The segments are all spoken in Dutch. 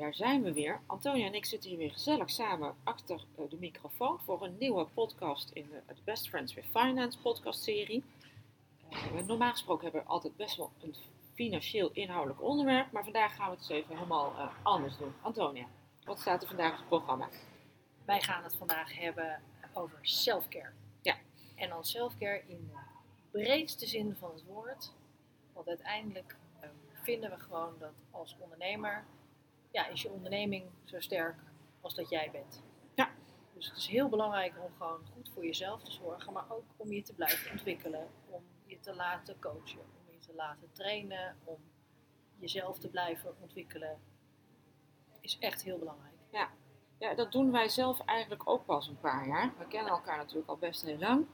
Daar zijn we weer. Antonia en ik zitten hier weer gezellig samen achter eh, de microfoon voor een nieuwe podcast in de, Best Friends with Finance podcast serie. Uh, normaal gesproken hebben we altijd best wel een financieel inhoudelijk onderwerp, maar vandaag gaan we het eens even helemaal uh, anders doen. Antonia, wat staat er vandaag op het programma? Wij gaan het vandaag hebben over self-care. Ja. En dan self-care in de breedste zin van het woord. Want uiteindelijk vinden we gewoon dat als ondernemer ja, is je onderneming zo sterk als dat jij bent. Ja. Dus het is heel belangrijk om gewoon goed voor jezelf te zorgen, maar ook om je te blijven ontwikkelen, om je te laten coachen, om je te laten trainen, om jezelf te blijven ontwikkelen, is echt heel belangrijk. Ja. ja, dat doen wij zelf eigenlijk ook pas een paar jaar. We kennen elkaar natuurlijk al best heel lang.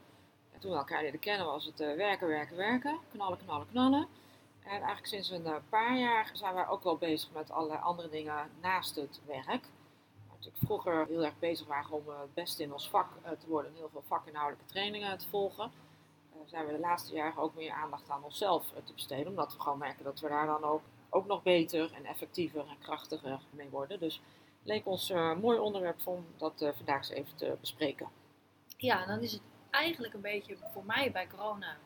En toen we elkaar leren kennen was het uh, werken, werken, werken, knallen, knallen, knallen. En eigenlijk sinds een paar jaar zijn wij ook wel bezig met allerlei andere dingen naast het werk. Natuurlijk vroeger heel erg bezig waren om het beste in ons vak te worden en heel veel vakinhoudelijke trainingen te volgen. zijn we de laatste jaren ook meer aandacht aan onszelf te besteden, omdat we gewoon merken dat we daar dan ook, ook nog beter en effectiever en krachtiger mee worden. Dus leek ons een mooi onderwerp om dat vandaag eens even te bespreken. Ja, en dan is het eigenlijk een beetje voor mij bij corona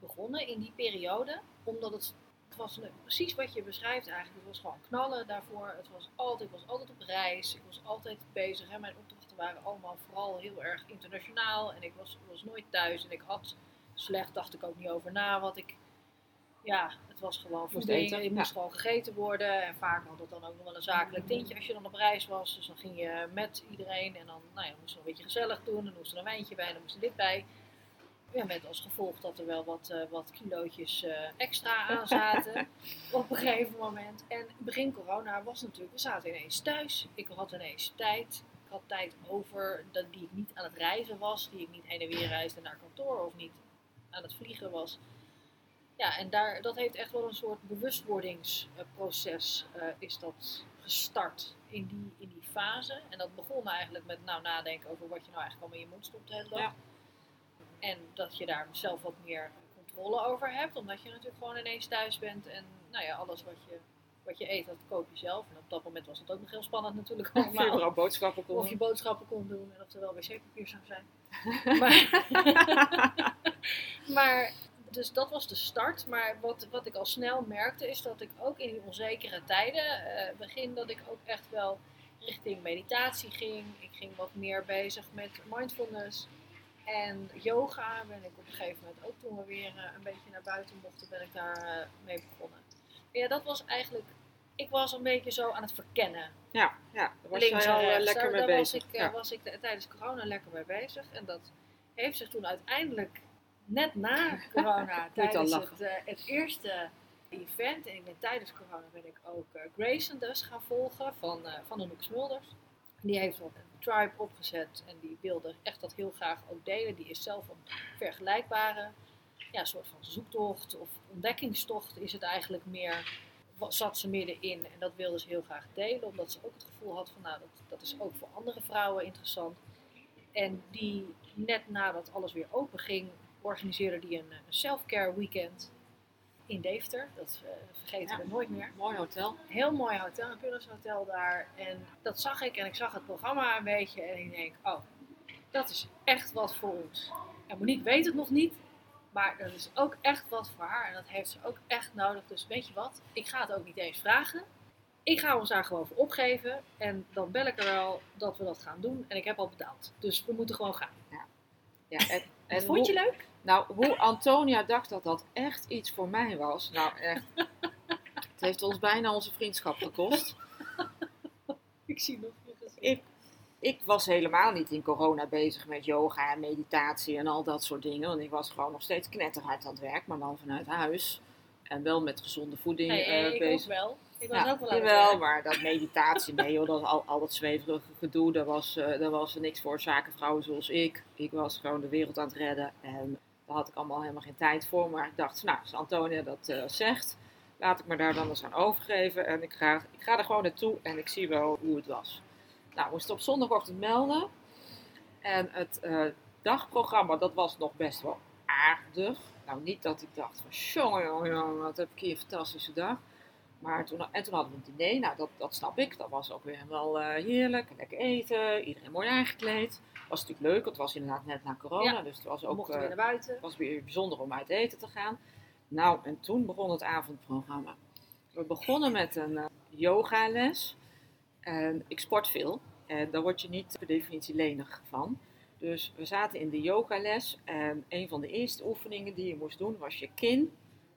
begonnen in die periode. Omdat het, het was precies wat je beschrijft eigenlijk. Het was gewoon knallen daarvoor. Het was altijd, ik was altijd op reis. Ik was altijd bezig. Hè. Mijn opdrachten waren allemaal vooral heel erg internationaal. En ik was, was nooit thuis. En ik had slecht, dacht ik ook niet over na wat ik... Ja, het was gewoon voeding. Het moest gewoon gegeten worden. En vaak had het dan ook nog wel een zakelijk tintje als je dan op reis was. Dus dan ging je met iedereen. En dan nou ja, moest je een beetje gezellig doen. En dan moest er een wijntje bij. En dan moest er dit bij. Ja, met als gevolg dat er wel wat, uh, wat kilootjes uh, extra aan zaten op een gegeven moment. En begin corona was natuurlijk, we zaten ineens thuis. Ik had ineens tijd. Ik had tijd over dat, die ik niet aan het reizen was, die ik niet heen en weer reisde naar kantoor of niet aan het vliegen was. Ja, en daar, dat heeft echt wel een soort bewustwordingsproces uh, is dat gestart in die, in die fase. En dat begon eigenlijk met nou, nadenken over wat je nou eigenlijk allemaal in je mond stopt de hele dag. Ja. En dat je daar zelf wat meer controle over hebt, omdat je natuurlijk gewoon ineens thuis bent en nou ja, alles wat je, wat je eet, dat koop je zelf. En op dat moment was het ook nog heel spannend natuurlijk Of je boodschappen kon Of je boodschappen kon doen en of er wel wc-papier zou zijn. maar, maar, dus dat was de start. Maar wat, wat ik al snel merkte is dat ik ook in die onzekere tijden, uh, begin dat ik ook echt wel richting meditatie ging. Ik ging wat meer bezig met mindfulness. En yoga ben ik op een gegeven moment ook toen we weer uh, een beetje naar buiten mochten, ben ik daar uh, mee begonnen. Maar ja, dat was eigenlijk, ik was een beetje zo aan het verkennen. Ja, ja daar was Links jij al uh, rechts. lekker daar, mee daar bezig. Was ik, ja. was ik de- tijdens corona lekker mee bezig. En dat heeft zich toen uiteindelijk, net na corona, tijdens het, eh, het eerste event, en ik ben tijdens corona ben ik ook eh, Grayson dus gaan volgen van, eh van Anouk Smulders. Die heeft een tribe opgezet en die wilde echt dat heel graag ook delen. Die is zelf een vergelijkbare ja, soort van zoektocht of ontdekkingstocht is het eigenlijk meer. Zat ze middenin en dat wilde ze heel graag delen, omdat ze ook het gevoel had van nou, dat, dat is ook voor andere vrouwen interessant. En die net nadat alles weer open ging, organiseerde die een, een self-care weekend in Deventer. Dat eh, vergeten Ja. we nooit meer Mooi hotel. heel mooi hotel, een Pillars Hotel daar. En dat zag ik en ik zag het programma een beetje en ik denk, oh, dat is echt wat voor ons. En Monique weet het nog niet, maar dat is ook echt wat voor haar en dat heeft ze ook echt nodig. Dus weet je wat, ik ga het ook niet eens vragen. Ik ga ons daar gewoon voor opgeven en dan bel ik er wel dat we dat gaan doen en ik heb al betaald. Dus we moeten gewoon gaan. Ja, en, en Vond je hoe, leuk? Nou, hoe Antonia dacht dat dat echt iets voor mij was. Nou, echt. Het heeft ons bijna onze vriendschap gekost. Ik zie nog je. Ik, ik was helemaal niet in corona bezig met yoga en meditatie en al dat soort dingen. Want ik was gewoon nog steeds knetterhard aan het werk, maar dan vanuit huis. En wel met gezonde voeding Nee, eh, ik ook bezig. wel. Ik was Ja, ook wel aan het jawel, werk. maar dat meditatie, nee joh, dat al, al dat zweverige gedoe, daar was, daar was niks voor zakenvrouwen zoals ik. Ik was gewoon de wereld aan het redden en daar had ik allemaal helemaal geen tijd voor. Maar ik dacht, nou, als Antonia dat eh, zegt, laat ik me daar dan eens aan overgeven. En ik ga, ik ga er gewoon naartoe en ik zie wel hoe het was. Nou, moest op zondagochtend melden. En het eh, dagprogramma, dat was nog best wel aardig. Nou, niet dat ik dacht van, jongen, jongen, wat heb ik hier een fantastische dag. Maar toen, en toen hadden we een diner, nou dat, dat snap ik. Dat was ook weer wel eh, heerlijk, lekker eten, iedereen mooi aangekleed. Was natuurlijk leuk, het was inderdaad net na corona, Ja, dus het was ook mochten eh, weer naar buiten. het was weer bijzonder om uit eten te gaan. Nou, en toen begon het avondprogramma. We begonnen met een eh, yogales. En ik sport veel. En daar word je niet per definitie lenig van. Dus we zaten in de yogales. En een van de eerste oefeningen die je moest doen was je kin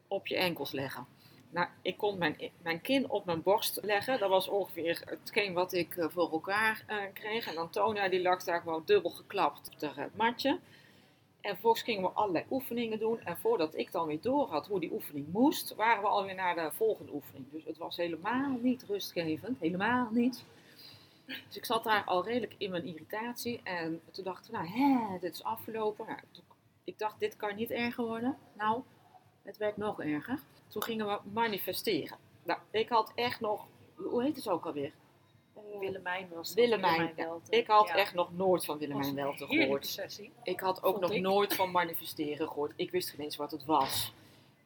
op je enkels leggen. Nou, ik kon mijn, mijn kin op mijn borst leggen. Dat was ongeveer hetgeen wat ik eh, voor elkaar eh, kreeg. En Antonia die lag daar gewoon dubbel geklapt op het eh, matje. En vervolgens gingen we allerlei oefeningen doen. En voordat ik dan weer door had hoe die oefening moest, waren we alweer naar de volgende oefening. Dus het was helemaal niet rustgevend. Helemaal niet. Dus ik zat daar al redelijk in mijn irritatie. En toen dacht ik, nou, hè, dit is afgelopen. Nou, ik dacht, dit kan niet erger worden. Nou, het werd nog erger. Toen gingen we manifesteren. Nou, ik had echt nog, hoe heet het ook alweer? Eh, Willemijn was het. Willemijn. Ik had Ja. echt nog nooit van Willemijn Welten gehoord. sessie. Ik had ook Vond nog ik. nooit van manifesteren gehoord. Ik wist geen eens wat het was.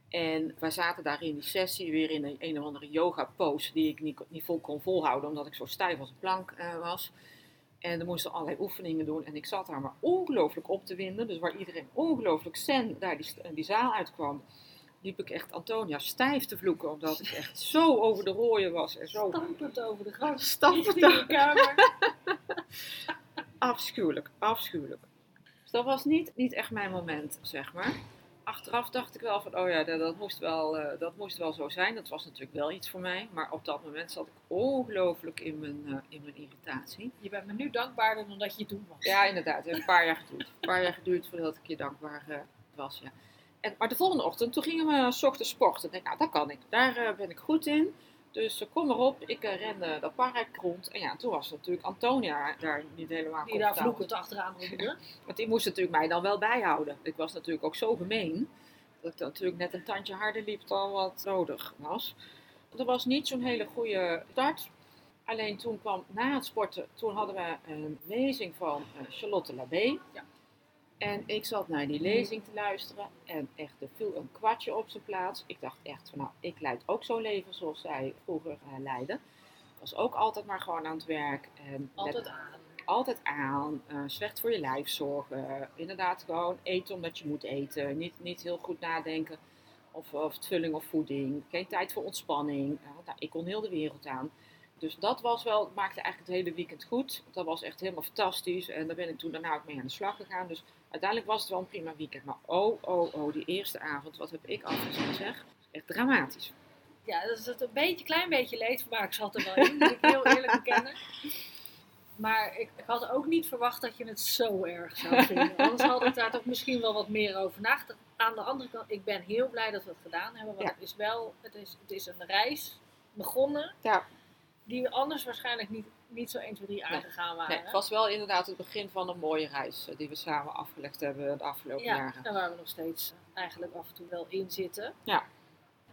En wij zaten daar in die sessie weer in een, een of andere yoga pose die ik niet, niet vol kon volhouden omdat ik zo stijf als een plank eh, was. En er moesten allerlei oefeningen doen en ik zat daar maar ongelooflijk op te winden. Dus waar iedereen ongelooflijk zen daar die, die zaal uitkwam, liep ik echt Antonia stijf te vloeken omdat ik echt zo over de rooien was en zo Stampend over de gang. stampend Richting je kamer. Afschuwelijk, afschuwelijk. Dus dat was niet, niet echt mijn moment, zeg maar. Achteraf dacht ik wel van, oh ja, dat, dat, moest wel, eh, dat moest wel zo zijn. Dat was natuurlijk wel iets voor mij. Maar op dat moment zat ik ongelooflijk in mijn, eh, in mijn irritatie. Je bent me nu dankbaarder dan dat je toen was. Ja, inderdaad. Het heeft een paar jaar geduurd. Een paar jaar geduurd voordat ik je dankbaar eh, was, ja. En, maar de volgende ochtend, toen gingen we s ochtends sporten. Ik denk, nou, dat kan ik. Daar eh, ben ik goed in. Dus eh, kom maar op. Ik eh, rende dat park rond. En ja, toen was natuurlijk Antonia daar niet helemaal Die daar vloekend achteraan roepen. Want die moest natuurlijk mij dan wel bijhouden. Ik was natuurlijk ook zo gemeen. Dat ik dan natuurlijk net een tandje harder liep dan wat nodig was. Dat was niet zo'n hele goede start. Alleen toen kwam na het sporten, toen hadden we een lezing van Charlotte Labé. Ja. En ik zat naar die lezing te luisteren en echt, er viel een kwartje op zijn plaats. Ik dacht echt van, nou, ik leid ook zo'n leven zoals zij vroeger eh, leidde. Ik was ook altijd maar gewoon aan het werk. En Altijd aan. altijd aan, eh, slecht voor je lijf zorgen. eh, inderdaad, gewoon eten omdat je moet eten. Niet, niet heel goed nadenken of, of vulling of voeding. Geen tijd voor ontspanning. Eh, nou, ik kon heel de wereld aan. Dus dat was wel, maakte eigenlijk het hele weekend goed. Dat was echt helemaal fantastisch. En daar ben ik toen daarna ook mee aan de slag gegaan. Dus uiteindelijk was het wel een prima weekend. Maar oh, oh, oh, die eerste avond, wat heb ik afgezien zeg. Echt dramatisch. Ja, dat is het een beetje, klein beetje leedvermaak zat er wel in, moet ik heel eerlijk bekennen. Maar ik, ik had ook niet verwacht dat je het zo erg zou vinden. Anders had ik daar toch misschien wel wat meer over nagedacht. Aan de andere kant, ik ben heel blij dat we het gedaan hebben. Want Ja. het is wel, het is, het is een reis begonnen. Ja. Die we anders waarschijnlijk niet, niet zo 1, 2, 3 aangegaan waren. Nee, het was wel inderdaad het begin van een mooie reis eh, die we samen afgelegd hebben de afgelopen Ja, jaren. en waar we nog steeds eigenlijk af en toe wel in zitten. Ja.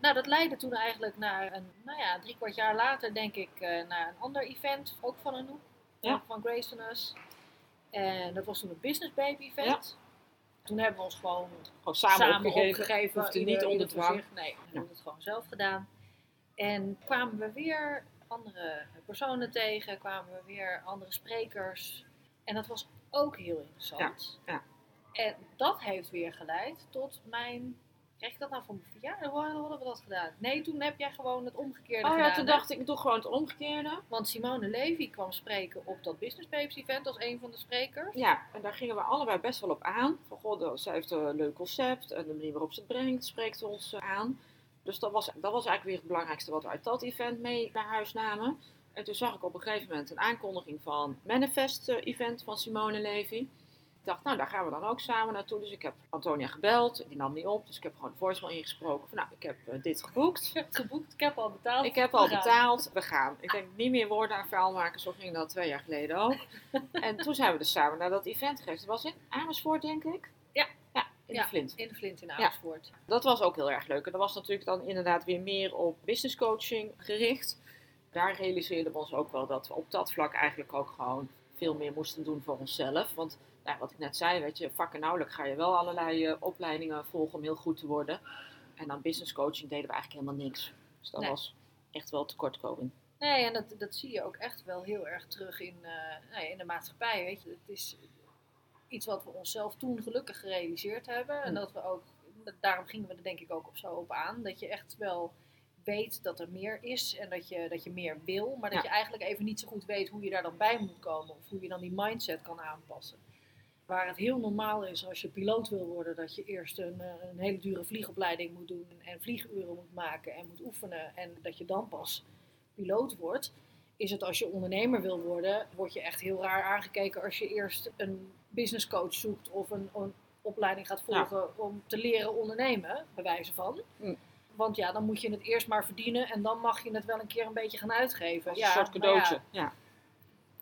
Nou, dat leidde toen eigenlijk naar een, nou ja, drie kwart jaar later denk ik, eh, naar een ander event, ook van Anouk, Ja. eh, van Gracefulness. En dat was toen het Business Baby event. Toen hebben we ons gewoon Gewoon samen, samen, opgegeven. opgegeven. Hoefde ieder- niet onder dwang. Nee, we hebben het gewoon zelf gedaan. En kwamen we weer andere personen tegen, kwamen we weer andere sprekers. En dat was ook heel interessant. Ja, ja. En dat heeft weer geleid tot mijn. Krijg ik dat nou voor mijn verjaardag? Hoe hadden we dat gedaan? Nee, toen heb jij gewoon het omgekeerde Oh gedaan. ja, toen dacht ik, ik doe gewoon het omgekeerde. Want Simone Levy kwam spreken op dat Business Babes event als een van de sprekers. Ja, en daar gingen we allebei best wel op aan. Van god, zij heeft een leuk concept en de manier waarop ze het brengt spreekt ons eh, aan. Dus dat was, dat was eigenlijk weer het belangrijkste wat we uit dat event mee naar huis namen. En toen zag ik op een gegeven moment een aankondiging van Manifest eh, Event van Simone Levy. Ik dacht, nou daar gaan we dan ook samen naartoe. Dus ik heb Antonia gebeld, die nam niet op. Dus ik heb gewoon de voicemail ingesproken van nou, ik heb eh, dit geboekt. Ik heb het geboekt, ik heb al betaald. Ik heb al betaald, we gaan. Ik denk niet meer woorden aan vuil maken, zo ging dat twee jaar geleden ook. en toen zijn we dus samen naar dat event geweest. Dat was in Amersfoort, denk ik. In Ja. de Flint. In de Flint in Amersfoort. Dat was ook heel erg leuk. En dat was natuurlijk dan inderdaad weer meer op business coaching gericht. Daar realiseerden we ons ook wel dat we op dat vlak eigenlijk ook gewoon veel meer moesten doen voor onszelf. Want ja, wat ik net zei, weet je, vakkenauwelijk ga je wel allerlei eh, opleidingen volgen om heel goed te worden. En dan business coaching deden we eigenlijk helemaal niks. Dus dat Nee. was echt wel tekortkoming. Nee, en dat, dat zie je ook echt wel heel erg terug in, eh, nou in de maatschappij. Weet je. Het is iets wat we onszelf toen gelukkig gerealiseerd hebben. En Hm. dat we ook, daarom gingen we er denk ik ook op zo op aan. Dat je echt wel weet dat er meer is en dat je, dat je meer wil. Maar dat Ja. je eigenlijk even niet zo goed weet hoe je daar dan bij moet komen. Of hoe je dan die mindset kan aanpassen. Waar het heel normaal is als je piloot wil worden, dat je eerst een, eh, een hele dure vliegopleiding moet doen en vlieguren moet maken en moet oefenen en dat je dan pas piloot wordt, is het als je ondernemer wil worden, word je echt heel raar aangekeken als je eerst een business coach zoekt of een, een opleiding gaat volgen om te leren ondernemen, bij wijze van. Hm. Want ja, dan moet je het eerst maar verdienen en dan mag je het wel een keer een beetje gaan uitgeven. Als ja, een soort ja, cadeautje. Ja,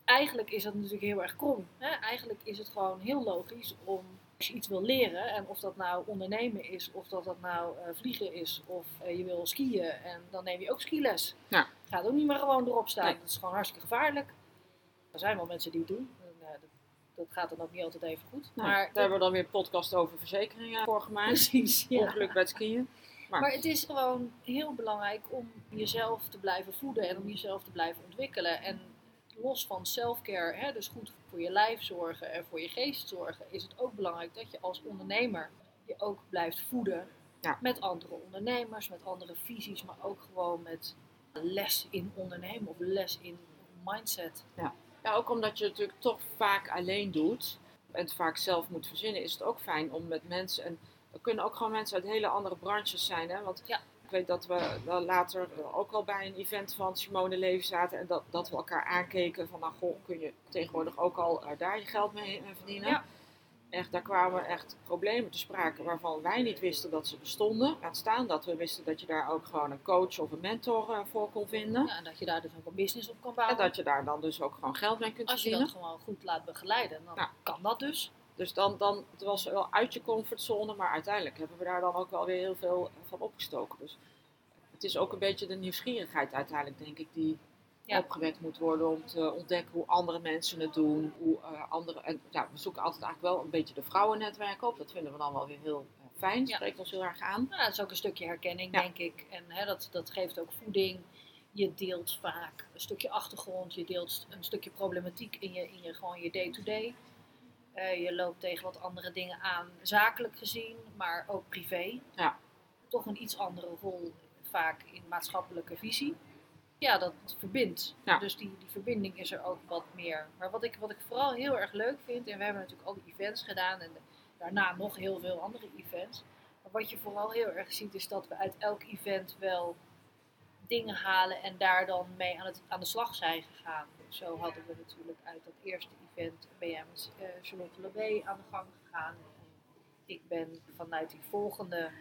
eigenlijk is dat natuurlijk heel erg krom. Hè? Eigenlijk is het gewoon heel logisch om, als je iets wil leren, en of dat nou ondernemen is, of dat dat nou eh, vliegen is, of eh, je wil skiën, en dan neem je ook skiles. Ja. Gaat ook niet meer gewoon erop staan. Nee. Dat is gewoon hartstikke gevaarlijk. Er zijn wel mensen die het doen. En, eh, dat, dat gaat dan ook niet altijd even goed. Nou, maar daar hebben we dan weer een podcast over verzekeringen voor gemaakt. precies. Ja. Ongeluk bij het skiën. Maar, Maar het is gewoon heel belangrijk om jezelf te blijven voeden en om jezelf te blijven ontwikkelen. En los van selfcare, hè, dus goed voor je lijf zorgen en voor je geest zorgen, is het ook belangrijk dat je als ondernemer je ook blijft voeden Ja. met andere ondernemers, met andere visies, maar ook gewoon met les in ondernemen of les in mindset. Ja, ook omdat je het natuurlijk toch vaak alleen doet en het vaak zelf moet verzinnen, is het ook fijn om met mensen, en er kunnen ook gewoon mensen uit hele andere branches zijn, hè? want Ja. Ik weet dat we later ook al bij een event van Simone Levy zaten en dat, dat we elkaar aankeken van, nou goh, kun je tegenwoordig ook al eh, daar je geld mee eh, verdienen? Ja. Echt, daar kwamen echt problemen te sprake waarvan wij niet wisten dat ze bestonden. Laat staan dat we wisten dat je daar ook gewoon een coach of een mentor eh, voor kon vinden. Ja, en dat je daar dus ook een business op kan bouwen. En dat je daar dan dus ook gewoon geld mee kunt Als je verdienen. dat gewoon goed laat begeleiden, dan Ja. kan dat dus. Dus dan, dan, het was wel uit je comfortzone, maar uiteindelijk hebben we daar dan ook wel weer heel veel van opgestoken. Dus het is ook een beetje de nieuwsgierigheid uiteindelijk, denk ik, die Ja. opgewekt moet worden om te ontdekken hoe andere mensen het doen. Hoe, eh, andere, en ja, we zoeken altijd eigenlijk wel een beetje de vrouwennetwerken op. Dat vinden we dan wel weer heel eh, fijn, Ja. spreekt ons heel erg aan. Nou, dat is ook een stukje herkenning, Ja. denk ik. En hè, dat, dat geeft ook voeding. Je deelt vaak een stukje achtergrond, je deelt een stukje problematiek in je, in je, gewoon je day-to-day. Eh, je loopt tegen wat andere dingen aan, zakelijk gezien, maar ook privé. Ja. Toch een iets andere rol vaak in maatschappelijke visie. Ja, dat verbindt. Ja. Dus die, die verbinding is er ook wat meer. Maar wat ik, wat ik vooral heel erg leuk vind, en we hebben natuurlijk al die events gedaan en daarna nog heel veel andere events. Maar wat je vooral heel erg ziet is dat we uit elk event wel dingen halen en daar dan mee aan, het, aan de slag zijn gegaan. Zo hadden we natuurlijk uit dat eerste event BM eh, Charlotte Lebé aan de gang gegaan. En ik ben vanuit die volgende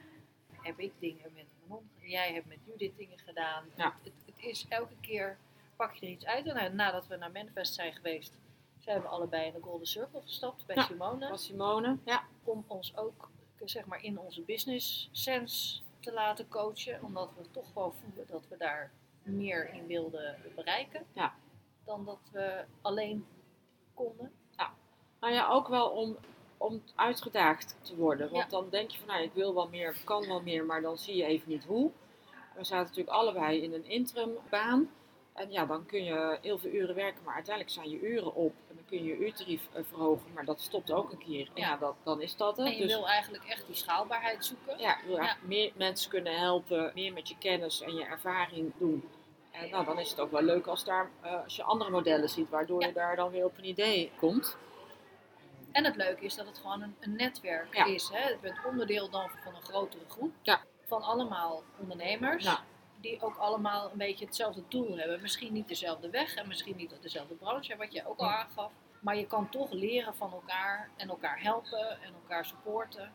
heb ik dingen met Manon, jij hebt met Judith dingen gedaan. Ja. Het, is elke keer pak je er iets uit. En nou, nadat we naar Manifest zijn geweest, zijn we allebei in de Golden Circle gestapt bij Ja. Simone Was Simone? Ja. om ons ook zeg maar, in onze business sense te laten coachen. Omdat we toch wel voelen dat we daar meer in wilden bereiken. Ja. Dan dat we alleen konden. Nou ja, ook wel om, om uitgedaagd te worden. Want Ja. dan denk je van, nou, ik wil wel meer, kan wel meer, maar dan zie je even niet hoe. We zaten natuurlijk allebei in een interim baan. En ja, dan kun je heel veel uren werken, maar uiteindelijk zijn je uren op. En dan kun je je uurtarief eh, verhogen, maar dat stopt ook een keer. En ja, Ja. dat, dan is dat het. En je Dus wil eigenlijk echt die schaalbaarheid zoeken. ja, je wil eigenlijk meer mensen kunnen helpen, meer met je kennis en je ervaring doen. En nou, dan is het ook wel leuk als, daar, eh, als je andere modellen ziet, waardoor Ja. je daar dan weer op een idee komt. En het leuke is dat het gewoon een, een netwerk Ja. is. Hè? Je bent onderdeel dan van een grotere groep. Ja. Van allemaal ondernemers. Nou. die ook allemaal een beetje hetzelfde doel hebben. Misschien niet dezelfde weg en misschien niet dezelfde branche, wat je ook al aangaf. Maar je kan toch leren van elkaar en elkaar helpen en elkaar supporten.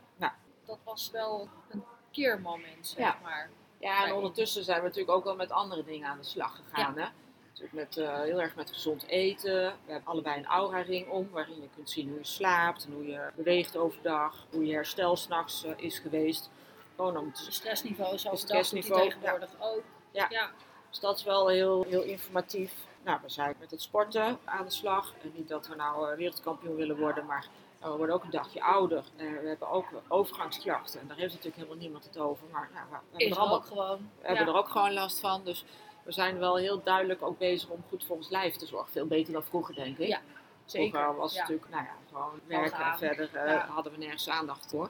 Dat was wel een keermoment, zeg maar. Ja, en ondertussen zijn we natuurlijk ook wel met andere dingen aan de slag gegaan. Hè? Natuurlijk met, eh, heel erg met gezond eten. We hebben allebei een aura-ring om, waarin je kunt zien hoe je slaapt en hoe je beweegt overdag, hoe je herstel s'nachts eh is geweest. Gewoon om te overdag stressniveau, doet hij tegenwoordig ook. Ja. ja. Dus dat is wel heel, heel informatief. Nou, we zijn met het sporten aan de slag. En niet dat we nou eh, wereldkampioen willen worden, maar we worden ook een dagje ouder. En we hebben ook overgangsklachten. En daar heeft natuurlijk helemaal niemand het over. Maar nou, we, hebben, er allemaal, ook gewoon. we hebben ja. er ook gewoon last van. Dus we zijn wel heel duidelijk ook bezig om goed voor ons lijf te zorgen. Veel beter dan vroeger, denk ik. Ja, Zeker. Vroeger was het ja. natuurlijk, nou ja, gewoon werken en verder eh, hadden we nergens aandacht voor.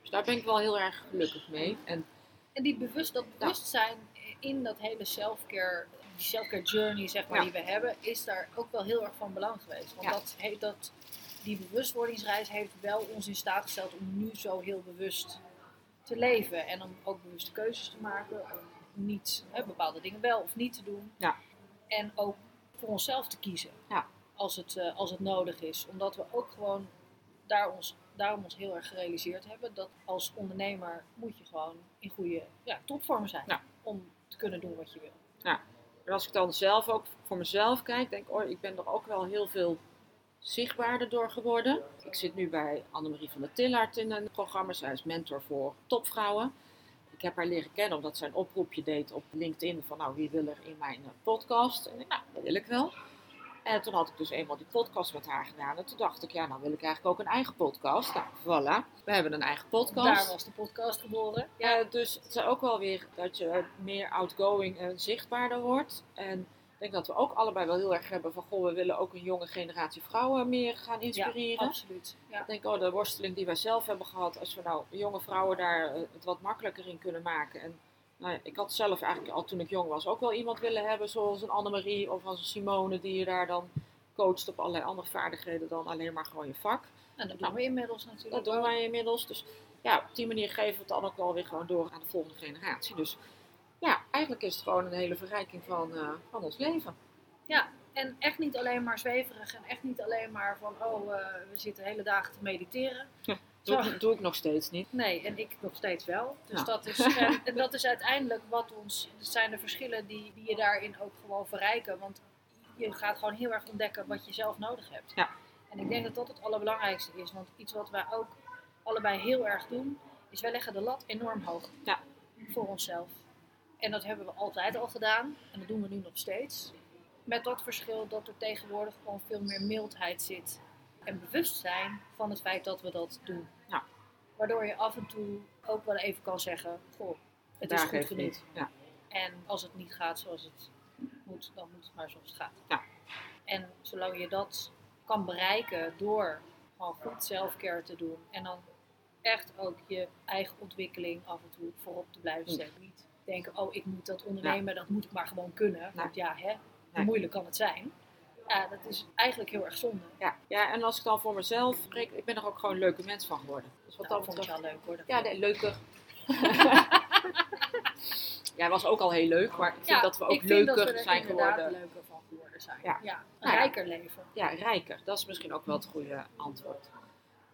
Dus daar ben ik wel heel erg gelukkig mee. En En die bewust, dat bewustzijn in dat hele self-care, die self-care journey zeg maar, Ja. die we hebben, is daar ook wel heel erg van belang geweest. Want Ja. dat, heeft dat, die bewustwordingsreis heeft wel ons in staat gesteld om nu zo heel bewust te leven. En om ook bewuste keuzes te maken. Om niet hè, bepaalde dingen wel of niet te doen. Ja. En ook voor onszelf te kiezen. Ja. Als, het, eh, als het nodig is. Omdat we ook gewoon daar ons, daarom ons heel erg gerealiseerd hebben dat als ondernemer moet je gewoon in goede ja, topvorm zijn. Ja. Om te kunnen doen wat je wil. En als ik dan zelf ook voor mezelf kijk, denk ik, oh, ik ben er ook wel heel veel zichtbaarder door geworden. Ik zit nu bij Annemarie van der Tillard in een programma. Zij is mentor voor topvrouwen. Ik heb haar leren kennen omdat zij een oproepje deed op LinkedIn van, nou, wie wil er in mijn eh, podcast? En ik, nou, dat wil ik wel. En toen had ik dus eenmaal die podcast met haar gedaan. En toen dacht ik, ja, nou wil ik eigenlijk ook een eigen podcast. Nou, voilà. We hebben een eigen podcast. Daar was de podcast geboren. Ja, dus het is ook wel weer dat je meer outgoing en zichtbaarder wordt. En denk dat we ook allebei wel heel erg hebben van, goh, we willen ook een jonge generatie vrouwen meer gaan inspireren. absoluut. Ja. Ik denk, oh, de worsteling die wij zelf hebben gehad, als we nou jonge vrouwen daar eh, het wat makkelijker in kunnen maken. En nou ja, ik had zelf eigenlijk al toen ik jong was ook wel iemand willen hebben, zoals een Annemarie of als een Simone, die je daar dan coacht op allerlei andere vaardigheden dan alleen maar gewoon je vak. En dat doen we inmiddels natuurlijk. Dat doen wij inmiddels. Dus ja, op die manier geven we het dan ook wel weer gewoon door aan de volgende generatie. Dus ja, eigenlijk is het gewoon een hele verrijking van, eh, van ons leven. Ja, en echt niet alleen maar zweverig en echt niet alleen maar van, oh, eh, we zitten hele dagen te mediteren. Doe, ik- doe ik nog steeds niet. Nee, en ik nog steeds wel. Dus Ja. dat, is, en, en dat is uiteindelijk wat ons, het zijn de verschillen die, die je daarin ook gewoon verrijken. Want je gaat gewoon heel erg ontdekken wat je zelf nodig hebt. Ja. En ik denk dat dat het allerbelangrijkste is. Want iets wat wij ook allebei heel erg doen, is wij leggen de lat enorm hoog Ja. voor onszelf. En dat hebben we altijd al gedaan. En dat doen we nu nog steeds. Met dat verschil dat er tegenwoordig gewoon veel meer mildheid zit. En bewustzijn van het feit dat we dat doen. Ja. Waardoor je af en toe ook wel even kan zeggen, goh, het Daar is goed genoeg. Ja. En als het niet gaat zoals het moet, dan moet het maar zoals het gaat. Ja. En zolang je dat kan bereiken door gewoon goed selfcare te doen. En dan echt ook je eigen ontwikkeling af en toe voorop te blijven Mm. zetten. Niet denken, oh ik moet dat ondernemen, dat moet ik maar gewoon kunnen. Want ja, hè, hoe moeilijk kan het zijn? Ja, dat is eigenlijk heel erg zonde. Ja. ja, en als ik dan voor mezelf spreek, ik ben er ook gewoon een leuke mens van geworden. Dus wat Dat dat vond ik wel leuk hoor. dat Ja, nee, leuker. Jij was ook al heel leuk, maar ik vind Ja, dat we ook ik vind dat leuker we er zijn geworden. leuker van geworden zijn. Ja. Ja, een Nou ja. rijker leven. Ja, rijker. Dat is misschien ook wel het goede antwoord.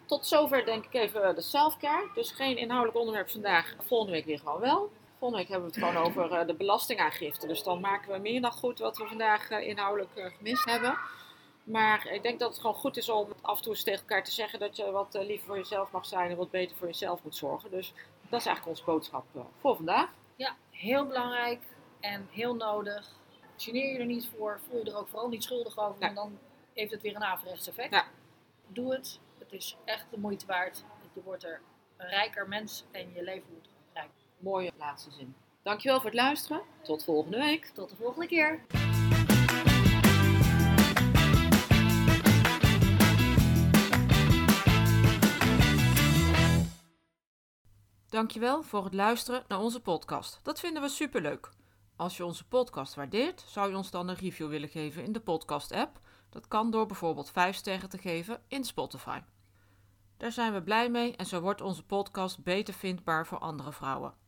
Tot zover denk ik even de selfcare. Dus geen inhoudelijk onderwerp vandaag. Volgende week weer gewoon wel. Hebben we het gewoon over eh, de belastingaangifte. Dus dan maken we meer dan goed wat we vandaag eh, inhoudelijk eh, gemist hebben. Maar ik denk dat het gewoon goed is om af en toe eens tegen elkaar te zeggen dat je wat liever voor jezelf mag zijn en wat beter voor jezelf moet zorgen. Dus dat is eigenlijk onze boodschap voor vandaag. Ja, heel belangrijk en heel nodig. Geneer je er niet voor, voel je er ook vooral niet schuldig over, want dan heeft het weer een averechts effect. Ja. Doe het, het is echt de moeite waard. Je wordt er een rijker mens en je leven wordt. Mooie laatste zin. Dankjewel voor het luisteren. Tot volgende week. Tot de volgende keer. Dankjewel voor het luisteren naar onze podcast. Dat vinden we superleuk. Als je onze podcast waardeert, zou je ons dan een review willen geven in de podcast-app. Dat kan door bijvoorbeeld 5 sterren te geven in Spotify. Daar zijn we blij mee en zo wordt onze podcast beter vindbaar voor andere vrouwen.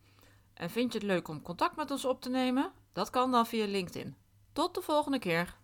En vind je het leuk om contact met ons op te nemen? Dat kan dan via LinkedIn. Tot de volgende keer.